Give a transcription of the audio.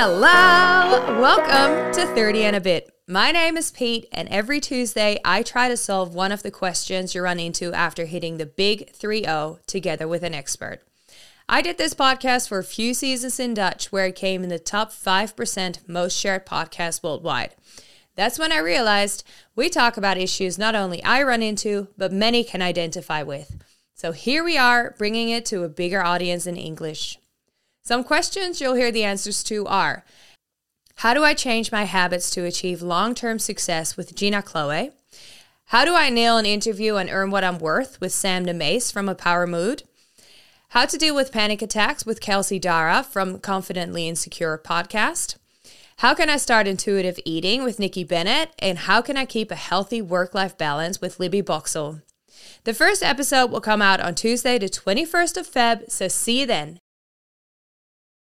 Hello! Welcome to 30 and a Bit. My name is Peet, and every Tuesday I try to solve one of the questions you run into after hitting the big 3 0 together with an expert. I did this podcast for a few seasons in Dutch, where it came in the top 5% most shared podcasts worldwide. That's when I realized we talk about issues not only I run into, but many can identify with. So here we are, bringing it to a bigger audience in English. Some questions you'll hear the answers to are How do I change my habits to achieve long term success with Gina Chloe? How do I nail an interview and earn what I'm worth with Sam DeMase from A Power Mood? How to deal with panic attacks with Kelsey Darragh from Confidently Insecure podcast. How can I start intuitive eating with Nikki Bennett? And how can I keep a healthy work life balance with Libby Boxall? The first episode will come out on Tuesday, the 21st of Feb, so see you then.